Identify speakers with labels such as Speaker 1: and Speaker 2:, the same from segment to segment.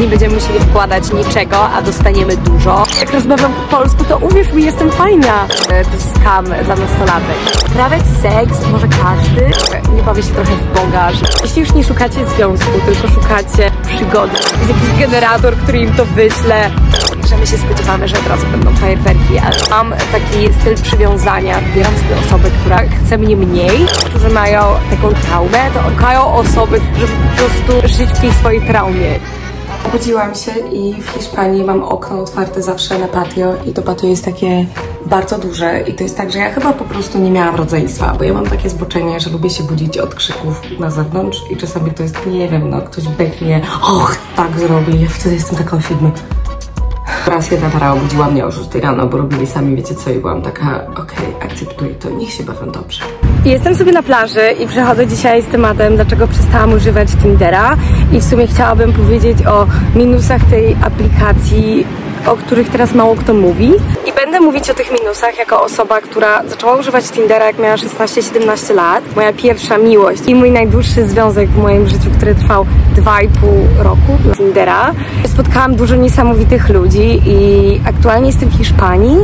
Speaker 1: Nie będziemy musieli wkładać niczego, a dostaniemy dużo. Jak rozmawiam po polsku, to uwierz mi, jestem fajna. E, To jest skam dla nastolatek. Prawiać seks może każdy. Nie bawię się trochę w Boga. że Jeśli już nie szukacie związku, tylko szukacie przygody, jest jakiś generator, który im to wyśle, że my się spodziewamy, że od razu będą fajerwerki, ale mam taki styl przywiązania, wybieram sobie osobę, która chce mnie mniej, którzy mają taką traumę, to szukają osoby, żeby po prostu żyć w tej swojej traumie.
Speaker 2: Obudziłam się i w Hiszpanii mam okno otwarte zawsze na patio i to patio jest takie bardzo duże i to jest tak, że ja chyba po prostu nie miałam rodzeństwa, bo ja mam takie zboczenie, że lubię się budzić od krzyków na zewnątrz i czasami to jest, nie wiem, no ktoś beknie, och, tak zrobi, ja wtedy jestem taka o siódmej. Raz jedna para obudziła mnie o 6 rano, bo robili sami wiecie co i byłam taka, okej, akceptuję to, niech się bawią dobrze.
Speaker 1: Jestem sobie na plaży i przechodzę dzisiaj z tematem, dlaczego przestałam używać Tindera. I w sumie chciałabym powiedzieć o minusach tej aplikacji, o których teraz mało kto mówi. I będę mówić o tych minusach jako osoba, która zaczęła używać Tindera jak miała 16-17 lat. Moja pierwsza miłość i mój najdłuższy związek w moim życiu, który trwał 2,5 roku na Tindera. Spotkałam dużo niesamowitych ludzi i aktualnie jestem w Hiszpanii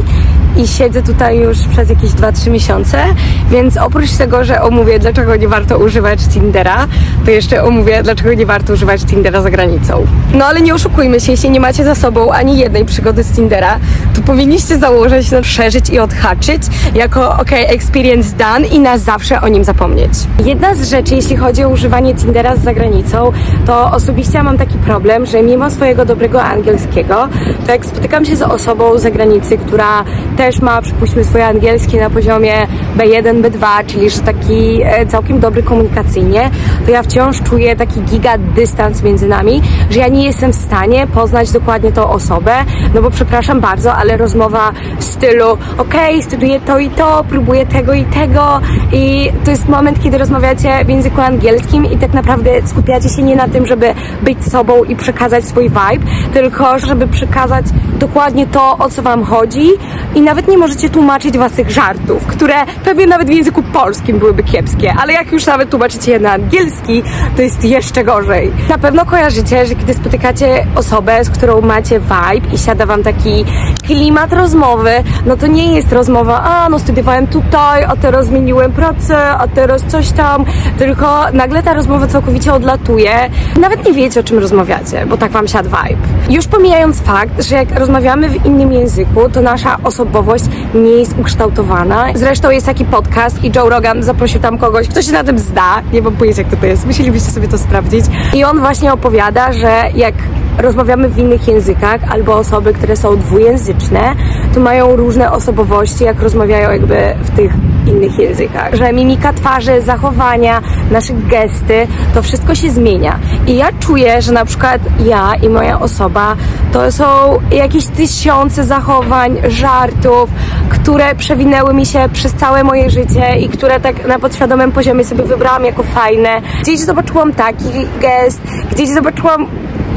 Speaker 1: i siedzę tutaj już przez jakieś 2-3 miesiące, więc oprócz tego, że omówię, dlaczego nie warto używać Tindera, to jeszcze omówię, dlaczego nie warto używać Tindera za granicą. No ale nie oszukujmy się, jeśli nie macie za sobą ani jednej przygody z Tindera, to powinniście założyć, przeżyć i odhaczyć jako ok, experience done i na zawsze o nim zapomnieć. Jedna z rzeczy, jeśli chodzi o używanie Tindera za granicą, to osobiście mam taki problem, że mimo swojego dobrego angielskiego, to jak spotykam się z osobą z zagranicy, która też ma, przypuśćmy, swoje angielskie na poziomie B1, B2, czyli że taki e, całkiem dobry komunikacyjnie, to ja wciąż czuję taki giga dystans między nami, że ja nie jestem w stanie poznać dokładnie tą osobę, no bo przepraszam bardzo, ale rozmowa w stylu okej, studiuję to i to, próbuję tego i tego i to jest moment, kiedy rozmawiacie w języku angielskim i tak naprawdę skupiacie się nie na tym, żeby być sobą i przekazać swój vibe, tylko żeby przekazać dokładnie to, o co wam chodzi i nawet nie możecie tłumaczyć waszych żartów, które pewnie nawet w języku polskim byłyby kiepskie, ale jak już nawet tłumaczycie je na angielski, to jest jeszcze gorzej. Na pewno kojarzycie, że kiedy spotykacie osobę, z którą macie vibe i siada wam taki klimat rozmowy, no to nie jest rozmowa, a no studiowałem tutaj, a teraz zmieniłem pracę, a teraz coś tam, tylko nagle ta rozmowa całkowicie odlatuje. Nawet nie wiecie, o czym rozmawiacie, bo tak wam siadł vibe. Już pomijając fakt, że jak rozmawiamy w innym języku, to nasza osobowość nie jest ukształtowana. Zresztą jest taki podcast i Joe Rogan zaprosił tam kogoś, kto się na tym zda. Nie mam pojęcia, kto to jest. Musielibyście sobie to sprawdzić. I on właśnie opowiada, że jak rozmawiamy w innych językach albo osoby, które są dwujęzyczne, to mają różne osobowości, jak rozmawiają jakby w tych innych językach. Że mimika twarzy, zachowania, nasze gesty, to wszystko się zmienia. I ja czuję, że na przykład ja i moja osoba to są jakieś tysiące zachowań, żartów, które przewinęły mi się przez całe moje życie i które tak na podświadomym poziomie sobie wybrałam jako fajne. Gdzieś zobaczyłam taki gest, gdzieś zobaczyłam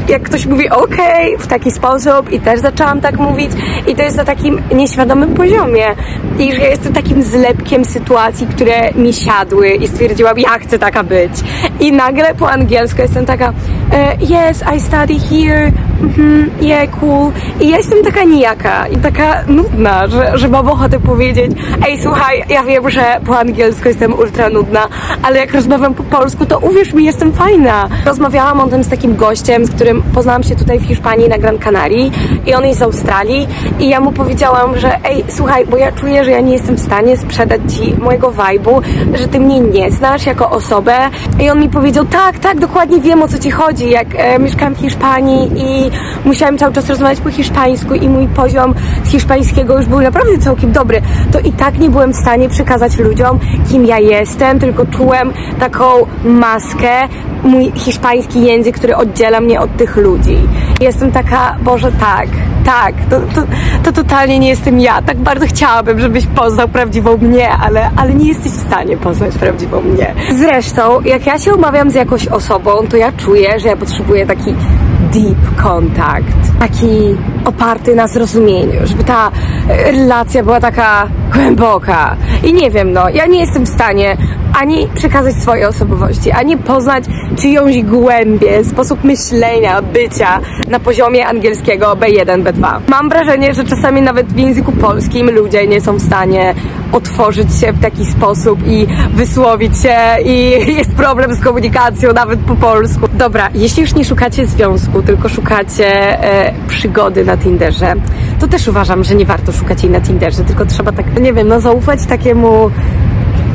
Speaker 1: jak ktoś mówi okej w taki sposób i też zaczęłam tak mówić. I to jest na takim nieświadomym poziomie. I że jestem takim zlepkiem sytuacji, które mi siadły i stwierdziłam, ja chcę taka być i nagle po angielsku jestem taka e, yes, I study here. Mhm, yeah, cool. I ja jestem taka nijaka i taka nudna, że, że mam ochotę powiedzieć ej, słuchaj, ja wiem, że po angielsku jestem ultra nudna, ale jak rozmawiam po polsku, to uwierz mi, jestem fajna. Rozmawiałam o tym z takim gościem, z którym poznałam się tutaj w Hiszpanii na Gran Canaria i on jest z Australii i ja mu powiedziałam, że ej, słuchaj, bo ja czuję, że ja nie jestem w stanie sprzedać ci mojego vibe'u, że ty mnie nie znasz jako osobę. I on mi powiedział, tak, tak, dokładnie wiem o co ci chodzi, jak e, mieszkałam w Hiszpanii i musiałam cały czas rozmawiać po hiszpańsku i mój poziom z hiszpańskiego już był naprawdę całkiem dobry, to i tak nie byłem w stanie przekazać ludziom, kim ja jestem, tylko czułem taką maskę, mój hiszpański język, który oddziela mnie od tych ludzi. Jestem taka, Boże, tak, tak, to, to, to totalnie nie jestem ja. Tak bardzo chciałabym, żebyś poznał prawdziwą mnie, ale, ale nie jesteś w stanie poznać prawdziwą mnie. Zresztą, jak ja się umawiam z jakąś osobą, to ja czuję, że ja potrzebuję taki deep kontakt, taki oparty na zrozumieniu, żeby ta relacja była taka głęboka. I nie wiem, no, ja nie jestem w stanie ani przekazać swojej osobowości, ani poznać czyjąś głębię, sposób myślenia, bycia na poziomie angielskiego B1, B2. Mam wrażenie, że czasami nawet w języku polskim ludzie nie są w stanie otworzyć się w taki sposób i wysłowić się i jest problem z komunikacją nawet po polsku. Dobra, jeśli już nie szukacie związku, tylko szukacie e, przygody na Tinderze, to też uważam, że nie warto szukać jej na Tinderze, tylko trzeba tak, nie wiem, no zaufać takiemu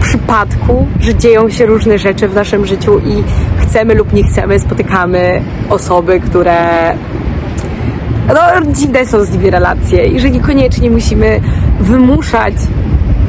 Speaker 1: przypadku, że dzieją się różne rzeczy w naszym życiu i chcemy lub nie chcemy, spotykamy osoby, które no, dziwne są z nimi relacje i że niekoniecznie musimy wymuszać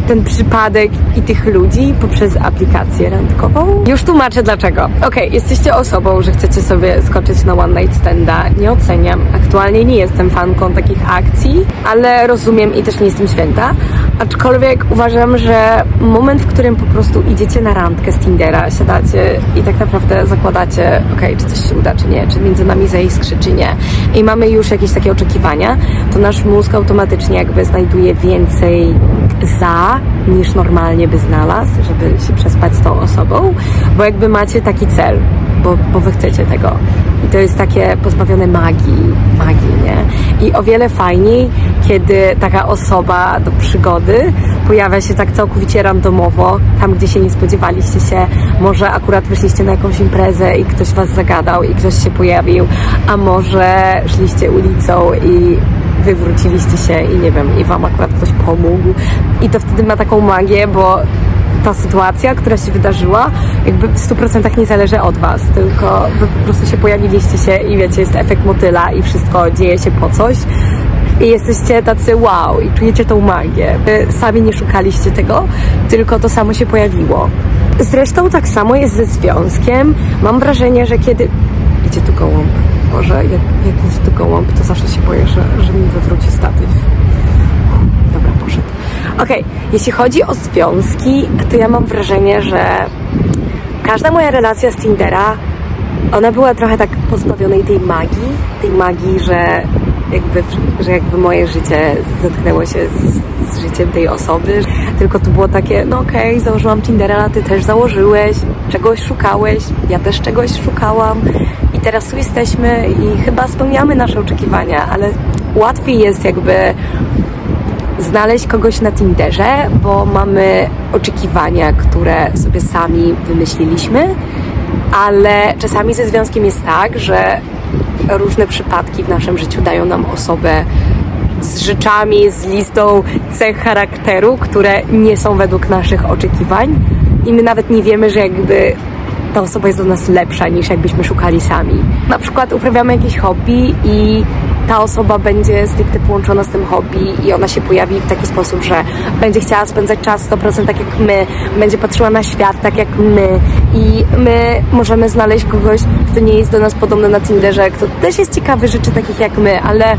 Speaker 1: ten przypadek i tych ludzi poprzez aplikację randkową. Już tłumaczę dlaczego. Okej, jesteście osobą, że chcecie sobie skoczyć na one night standa. Nie oceniam. Aktualnie nie jestem fanką takich akcji, ale rozumiem i też nie jestem święta. Aczkolwiek uważam, że moment, w którym po prostu idziecie na randkę z Tindera, siadacie i tak naprawdę zakładacie, okej, czy coś się uda, czy nie, czy między nami zaiskrzy, czy nie. I mamy już jakieś takie oczekiwania, to nasz mózg automatycznie jakby znajduje więcej za niż normalnie by znalazł, żeby się przespać z tą osobą, bo jakby macie taki cel, bo, bo wy chcecie tego. I to jest takie pozbawione magii, magii, nie? I o wiele fajniej, kiedy taka osoba do przygody pojawia się tak całkowicie randomowo, tam gdzie się nie spodziewaliście się. Może akurat wyszliście na jakąś imprezę i ktoś was zagadał i ktoś się pojawił, a może szliście ulicą i wywróciliście się i nie wiem, i wam akurat ktoś pomógł. I to wtedy ma taką magię, bo ta sytuacja, która się wydarzyła, jakby w 100% nie zależy od was, tylko wy po prostu się pojawiliście się i wiecie, jest efekt motyla i wszystko dzieje się po coś. I jesteście tacy wow i czujecie tą magię. Wy sami nie szukaliście tego, tylko to samo się pojawiło. Zresztą tak samo jest ze związkiem. Mam wrażenie, że kiedy... Idzie tu gołąb. Boże, jak, jak jest tu gołąb, to zawsze się boję, że, że mi wywróci statyw. Dobra, poszedł. Okej, jeśli chodzi o związki, to ja mam wrażenie, że każda moja relacja z Tindera, ona była trochę tak pozbawionej tej magii, tej magii, że jakby, że jakby moje życie zetknęło się z, z życiem tej osoby. Tylko to było takie, no okej, założyłam Tindera, ty też założyłeś, czegoś szukałeś, ja też czegoś szukałam teraz tu jesteśmy i chyba spełniamy nasze oczekiwania, ale łatwiej jest jakby znaleźć kogoś na Tinderze, bo mamy oczekiwania, które sobie sami wymyśliliśmy, ale czasami ze związkiem jest tak, że różne przypadki w naszym życiu dają nam osobę z rzeczami, z listą cech charakteru, które nie są według naszych oczekiwań i my nawet nie wiemy, że jakby ta osoba jest do nas lepsza niż jakbyśmy szukali sami. Na przykład uprawiamy jakieś hobby i ta osoba będzie stricte połączona z tym hobby i ona się pojawi w taki sposób, że będzie chciała spędzać czas 100% tak jak my, będzie patrzyła na świat tak jak my i my możemy znaleźć kogoś, kto nie jest do nas podobny na Tinderze, kto też jest ciekawy rzeczy takich jak my, ale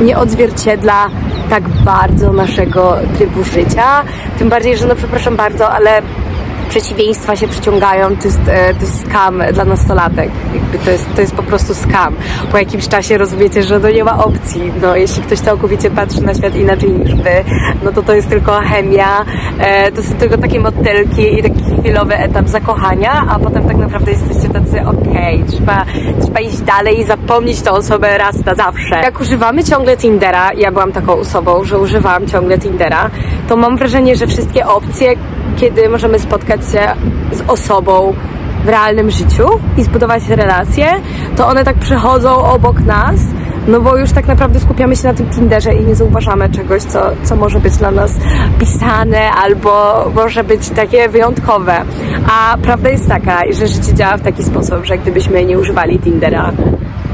Speaker 1: nie odzwierciedla tak bardzo naszego trybu życia. Tym bardziej, że no przepraszam bardzo, ale przeciwieństwa się przyciągają, to jest, e, to jest skam dla nastolatek. Jakby to, jest, to jest po prostu skam. Po jakimś czasie rozumiecie, że to nie ma opcji. No, jeśli ktoś całkowicie patrzy na świat inaczej niż wy, no to to jest tylko chemia, e, to są tylko takie motylki i taki chwilowy etap zakochania, a potem tak naprawdę jesteście tacy okej, okay, trzeba, trzeba iść dalej i zapomnieć tę osobę raz na zawsze. Jak używamy ciągle Tindera, ja byłam taką osobą, że używałam ciągle Tindera, to mam wrażenie, że wszystkie opcje, kiedy możemy spotkać się z osobą w realnym życiu i zbudować relacje, to one tak przechodzą obok nas, no bo już tak naprawdę skupiamy się na tym Tinderze i nie zauważamy czegoś, co, co może być dla nas pisane albo może być takie wyjątkowe. A prawda jest taka, że życie działa w taki sposób, że gdybyśmy nie używali Tindera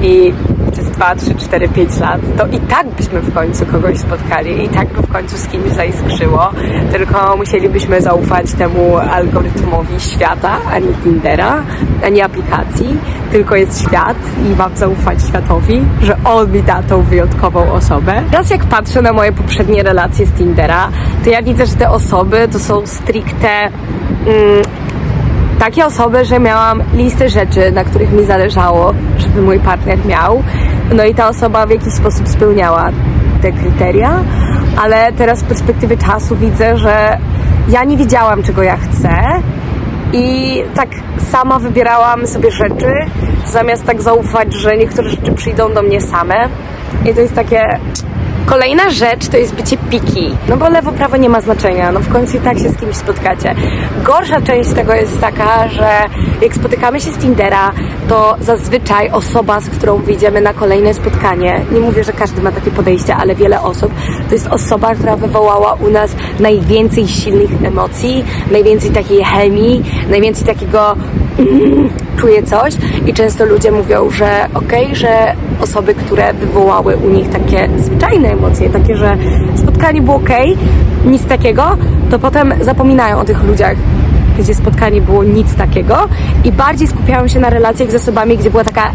Speaker 1: i 2, 3, 4, 5 lat, to i tak byśmy w końcu kogoś spotkali, i tak by w końcu z kimś zaiskrzyło, tylko musielibyśmy zaufać temu algorytmowi świata, ani Tindera, ani aplikacji, tylko jest świat i mam zaufać światowi, że on mi da tą wyjątkową osobę. Teraz jak patrzę na moje poprzednie relacje z Tindera, to ja widzę, że te osoby to są stricte mm, takie osoby, że miałam listę rzeczy, na których mi zależało, żeby mój partner miał. No i ta osoba w jakiś sposób spełniała te kryteria, ale teraz z perspektywy czasu widzę, że ja nie wiedziałam, czego ja chcę I tak sama wybierałam sobie rzeczy, zamiast tak zaufać, że niektóre rzeczy przyjdą do mnie same. I to jest takie Kolejna rzecz to jest bycie piki, no bo lewo, prawo nie ma znaczenia, no w końcu i tak się z kimś spotkacie. Gorsza część tego jest taka, że jak spotykamy się z Tindera, to zazwyczaj osoba, z którą wyjdziemy na kolejne spotkanie, nie mówię, że każdy ma takie podejście, ale wiele osób, to jest osoba, która wywołała u nas najwięcej silnych emocji, najwięcej takiej chemii, najwięcej takiego mm, czuję coś i często ludzie mówią, że okej, okay, że osoby, które wywołały u nich takie zwyczajne emocje, takie, że spotkanie było okej, okay, nic takiego, to potem zapominają o tych ludziach, gdzie spotkanie było nic takiego i bardziej skupiają się na relacjach z osobami, gdzie była taka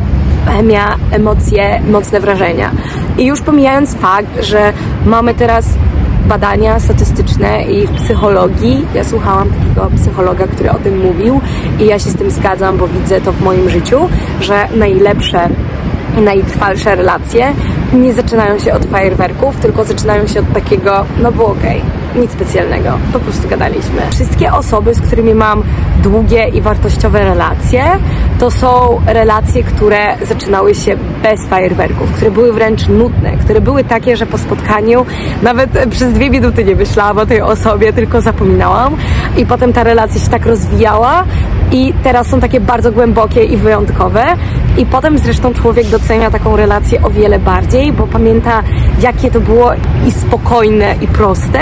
Speaker 1: chemia, emocje, mocne wrażenia. I już pomijając fakt, że mamy teraz badania statystyczne i w psychologii. Ja słuchałam takiego psychologa, który o tym mówił i ja się z tym zgadzam, bo widzę to w moim życiu, że najlepsze i najtrwalsze relacje nie zaczynają się od fajerwerków, tylko zaczynają się od takiego, no było okej, okay, nic specjalnego, po prostu gadaliśmy. Wszystkie osoby, z którymi mam długie i wartościowe relacje, to są relacje, które zaczynały się bez fajerwerków, które były wręcz nudne, które były takie, że po spotkaniu nawet przez dwie minuty nie myślałam o tej osobie, tylko zapominałam. I potem ta relacja się tak rozwijała i teraz są takie bardzo głębokie i wyjątkowe i potem zresztą człowiek docenia taką relację o wiele bardziej, bo pamięta jakie to było i spokojne i proste,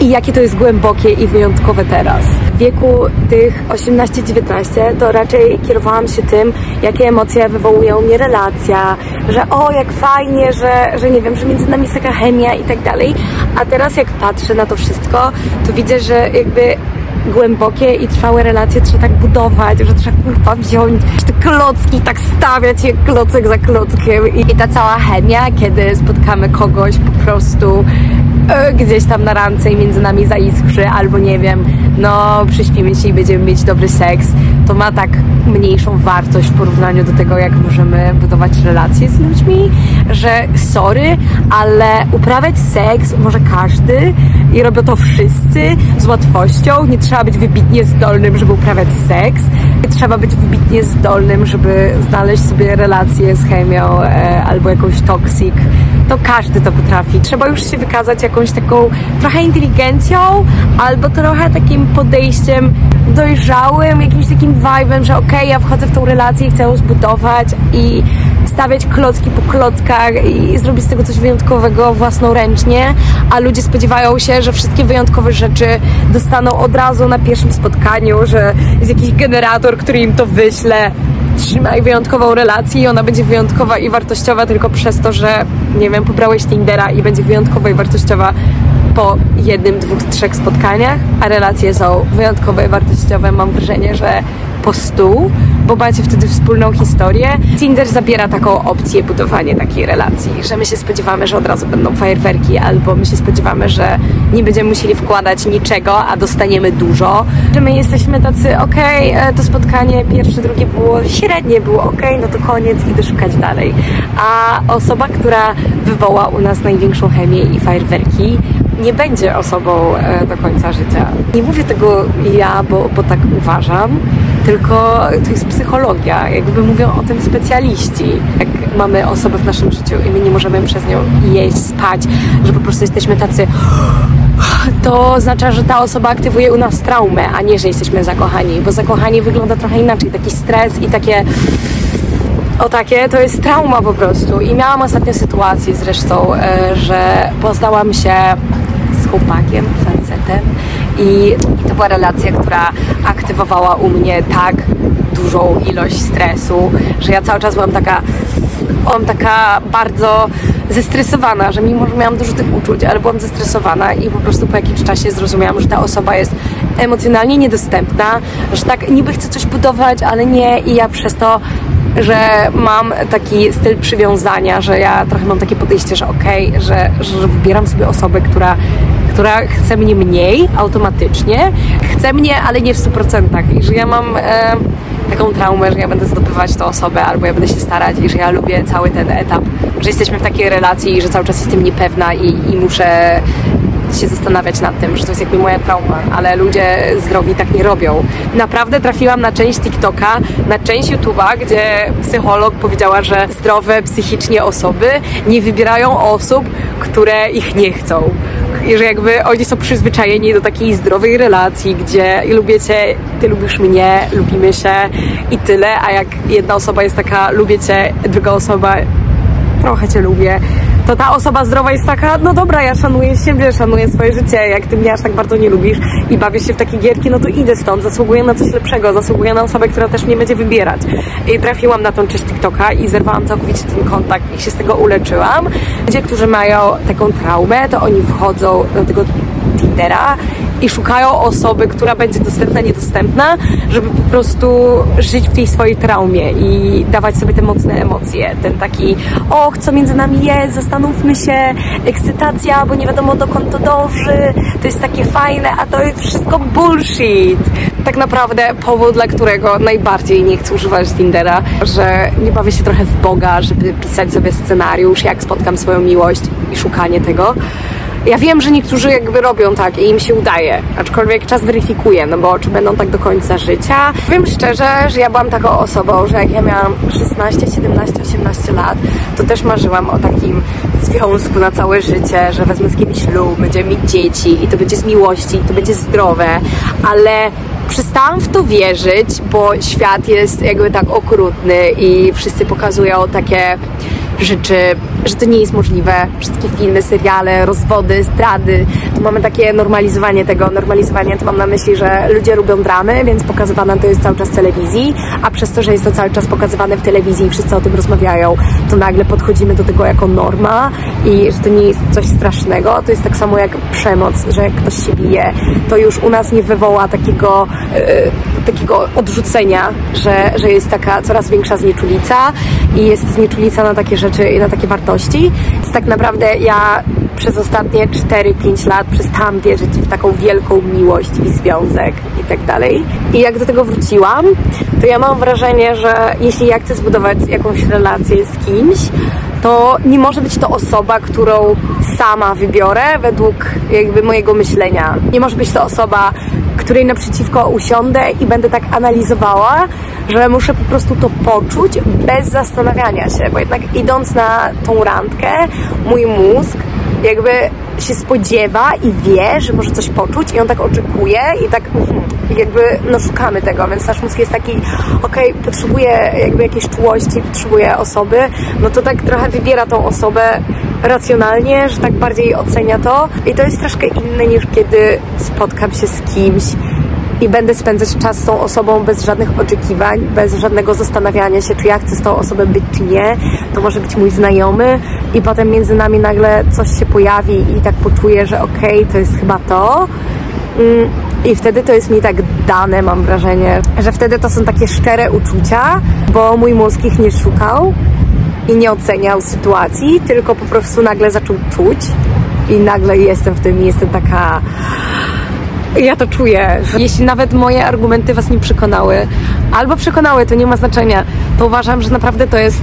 Speaker 1: i jakie to jest głębokie i wyjątkowe teraz. W wieku tych 18-19 to raczej kierowałam się tym, jakie emocje wywołują mnie relacja, że o, jak fajnie, że, że nie wiem, że między nami jest taka chemia i tak dalej. A teraz jak patrzę na to wszystko, to widzę, że jakby głębokie i trwałe relacje trzeba tak budować, że trzeba kurwa wziąć te klocki, tak stawiać je klocek za klockiem. I, ta cała chemia, kiedy spotkamy kogoś po prostu e, gdzieś tam na rance i między nami zaiskrzy, albo nie wiem, no przyśpimy się i będziemy mieć dobry seks, to ma tak mniejszą wartość w porównaniu do tego, jak możemy budować relacje z ludźmi, że sorry, ale uprawiać seks może każdy i robią to wszyscy z łatwością. Nie trzeba być wybitnie zdolnym, żeby uprawiać seks. Nie trzeba być wybitnie zdolnym, żeby znaleźć sobie relację z chemią e, albo jakąś toksik. To każdy to potrafi. Trzeba już się wykazać jakąś taką trochę inteligencją albo trochę takim podejściem dojrzałym, jakimś takim vibe'em, że okej, okay, ja wchodzę w tą relację i chcę ją zbudować i stawiać klocki po klockach i zrobić z tego coś wyjątkowego własnoręcznie, a ludzie spodziewają się, że wszystkie wyjątkowe rzeczy dostaną od razu na pierwszym spotkaniu, że jest jakiś generator, który im to wyśle. Trzymaj wyjątkową relację i ona będzie wyjątkowa i wartościowa tylko przez to, że nie wiem, pobrałeś Tindera i będzie wyjątkowa i wartościowa po jednym, dwóch, trzech spotkaniach, a relacje są wyjątkowe i wartościowe. Mam wrażenie, że po stół, bo macie wtedy wspólną historię. Tinder zabiera taką opcję budowania takiej relacji, że my się spodziewamy, że od razu będą fajerwerki, albo my się spodziewamy, że nie będziemy musieli wkładać niczego, a dostaniemy dużo. Że my jesteśmy tacy, okej, okay, to spotkanie pierwsze, drugie było średnie, było ok, no to koniec, idę szukać dalej. A osoba, która wywoła u nas największą chemię i fajerwerki, nie będzie osobą e, do końca życia. Nie mówię tego ja, bo, bo tak uważam, tylko to jest psychologia. Jakby mówią o tym specjaliści. Jak mamy osobę w naszym życiu i my nie możemy przez nią jeść, spać, że po prostu jesteśmy tacy to oznacza, że ta osoba aktywuje u nas traumę, a nie, że jesteśmy zakochani, bo zakochanie wygląda trochę inaczej. Taki stres i takie o takie, to jest trauma po prostu. I miałam ostatnio sytuację zresztą, e, że poznałam się z chłopakiem, facetem i, i to była relacja, która aktywowała u mnie tak dużą ilość stresu, że ja cały czas byłam taka byłam taka bardzo zestresowana, że mimo, że miałam dużo tych uczuć, ale byłam zestresowana i po prostu po jakimś czasie zrozumiałam, że ta osoba jest emocjonalnie niedostępna, że tak niby chce coś budować, ale nie. I ja przez to że mam taki styl przywiązania, że ja trochę mam takie podejście, że okej, okay, że, że wybieram sobie osobę, która, która chce mnie mniej automatycznie, chce mnie, ale nie w 100% i że ja mam e, taką traumę, że ja będę zdobywać tę osobę albo ja będę się starać i że ja lubię cały ten etap, że jesteśmy w takiej relacji i że cały czas jestem niepewna i, i muszę się zastanawiać nad tym, że to jest jakby moja trauma, ale ludzie zdrowi tak nie robią. Naprawdę trafiłam na część TikToka, na część YouTube'a, gdzie psycholog powiedziała, że zdrowe psychicznie osoby nie wybierają osób, które ich nie chcą. I że jakby oni są przyzwyczajeni do takiej zdrowej relacji, gdzie lubię cię, ty lubisz mnie, lubimy się i tyle, a jak jedna osoba jest taka, lubię cię, druga osoba trochę cię lubię, to ta osoba zdrowa jest taka, no dobra, ja szanuję siebie, szanuję swoje życie, jak ty mnie aż tak bardzo nie lubisz i bawisz się w takie gierki, no to idę stąd, zasługuję na coś lepszego, zasługuję na osobę, która też mnie będzie wybierać. I trafiłam na tą część TikToka i zerwałam całkowicie ten kontakt i się z tego uleczyłam. Ludzie, którzy mają taką traumę, to oni wchodzą do tego Tindera i szukają osoby, która będzie dostępna, niedostępna, żeby po prostu żyć w tej swojej traumie i dawać sobie te mocne emocje. Ten taki, och, co między nami jest, zastanówmy się, ekscytacja, bo nie wiadomo dokąd to dąży, to jest takie fajne, a to jest wszystko bullshit. Tak naprawdę powód, dla którego najbardziej nie chcę używać Tindera, że nie bawię się trochę w Boga, żeby pisać sobie scenariusz, jak spotkam swoją miłość i szukanie tego. Ja wiem, że niektórzy jakby robią tak i im się udaje, aczkolwiek czas weryfikuje, no bo czy będą tak do końca życia. Wiem szczerze, że ja byłam taką osobą, że jak ja miałam 16, 17, 18 lat, to też marzyłam o takim związku na całe życie, że wezmę z kimś ślub, będziemy mieć dzieci i to będzie z miłości, i to będzie zdrowe, ale przestałam w to wierzyć, bo świat jest jakby tak okrutny i wszyscy pokazują takie rzeczy, że to nie jest możliwe. Wszystkie filmy, seriale, rozwody, zdrady, to mamy takie normalizowanie tego. Normalizowanie to mam na myśli, że ludzie lubią dramy, więc pokazywane to jest cały czas w telewizji, a przez to, że jest to cały czas pokazywane w telewizji i wszyscy o tym rozmawiają, to nagle podchodzimy do tego jako norma i że to nie jest coś strasznego. To jest tak samo jak przemoc, że ktoś się bije, to już u nas nie wywoła takiego, yy, takiego odrzucenia, że, że jest taka coraz większa znieczulica i jest znieczulica na takie rzeczy i na takie wartości. Więc tak naprawdę ja przez ostatnie 4-5 lat przestałam wierzyć w taką wielką miłość i związek i tak dalej. I jak do tego wróciłam, to ja mam wrażenie, że jeśli ja chcę zbudować jakąś relację z kimś, to nie może być to osoba, którą sama wybiorę według jakby mojego myślenia. Nie może być to osoba, której naprzeciwko usiądę i będę tak analizowała, że muszę po prostu to poczuć bez zastanawiania się, bo jednak idąc na tą randkę, mój mózg jakby się spodziewa i wie, że może coś poczuć i on tak oczekuje i tak mhm, jakby no szukamy tego, więc nasz mózg jest taki okej, okay, potrzebuje jakby jakiejś czułości, potrzebuje osoby, no to tak trochę wybiera tą osobę racjonalnie, że tak bardziej ocenia to i to jest troszkę inne niż kiedy spotkam się z kimś i będę spędzać czas z tą osobą bez żadnych oczekiwań, bez żadnego zastanawiania się, czy ja chcę z tą osobą być, czy nie. To może być mój znajomy i potem między nami nagle coś się pojawi i tak poczuję, że okej, okay, to jest chyba to. I wtedy to jest mi tak dane, mam wrażenie, że wtedy to są takie szczere uczucia, bo mój mózg ich nie szukał i nie oceniał sytuacji, tylko po prostu nagle zaczął czuć i nagle jestem w tym i jestem taka ja to czuję. Jeśli nawet moje argumenty Was nie przekonały, albo przekonały, to nie ma znaczenia, to uważam, że naprawdę to jest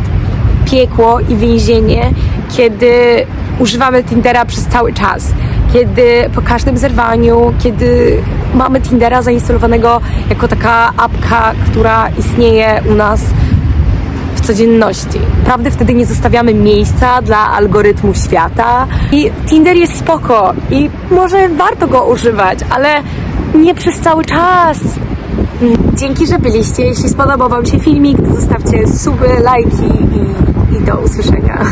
Speaker 1: piekło i więzienie, kiedy używamy Tindera przez cały czas. Kiedy po każdym zerwaniu, kiedy mamy Tindera zainstalowanego jako taka apka, która istnieje u nas codzienności. Prawdy wtedy nie zostawiamy miejsca dla algorytmu świata i Tinder jest spoko i może warto go używać, ale nie przez cały czas. Dzięki, że byliście. Jeśli spodobał Wam się filmik, zostawcie suby, lajki i, i do usłyszenia.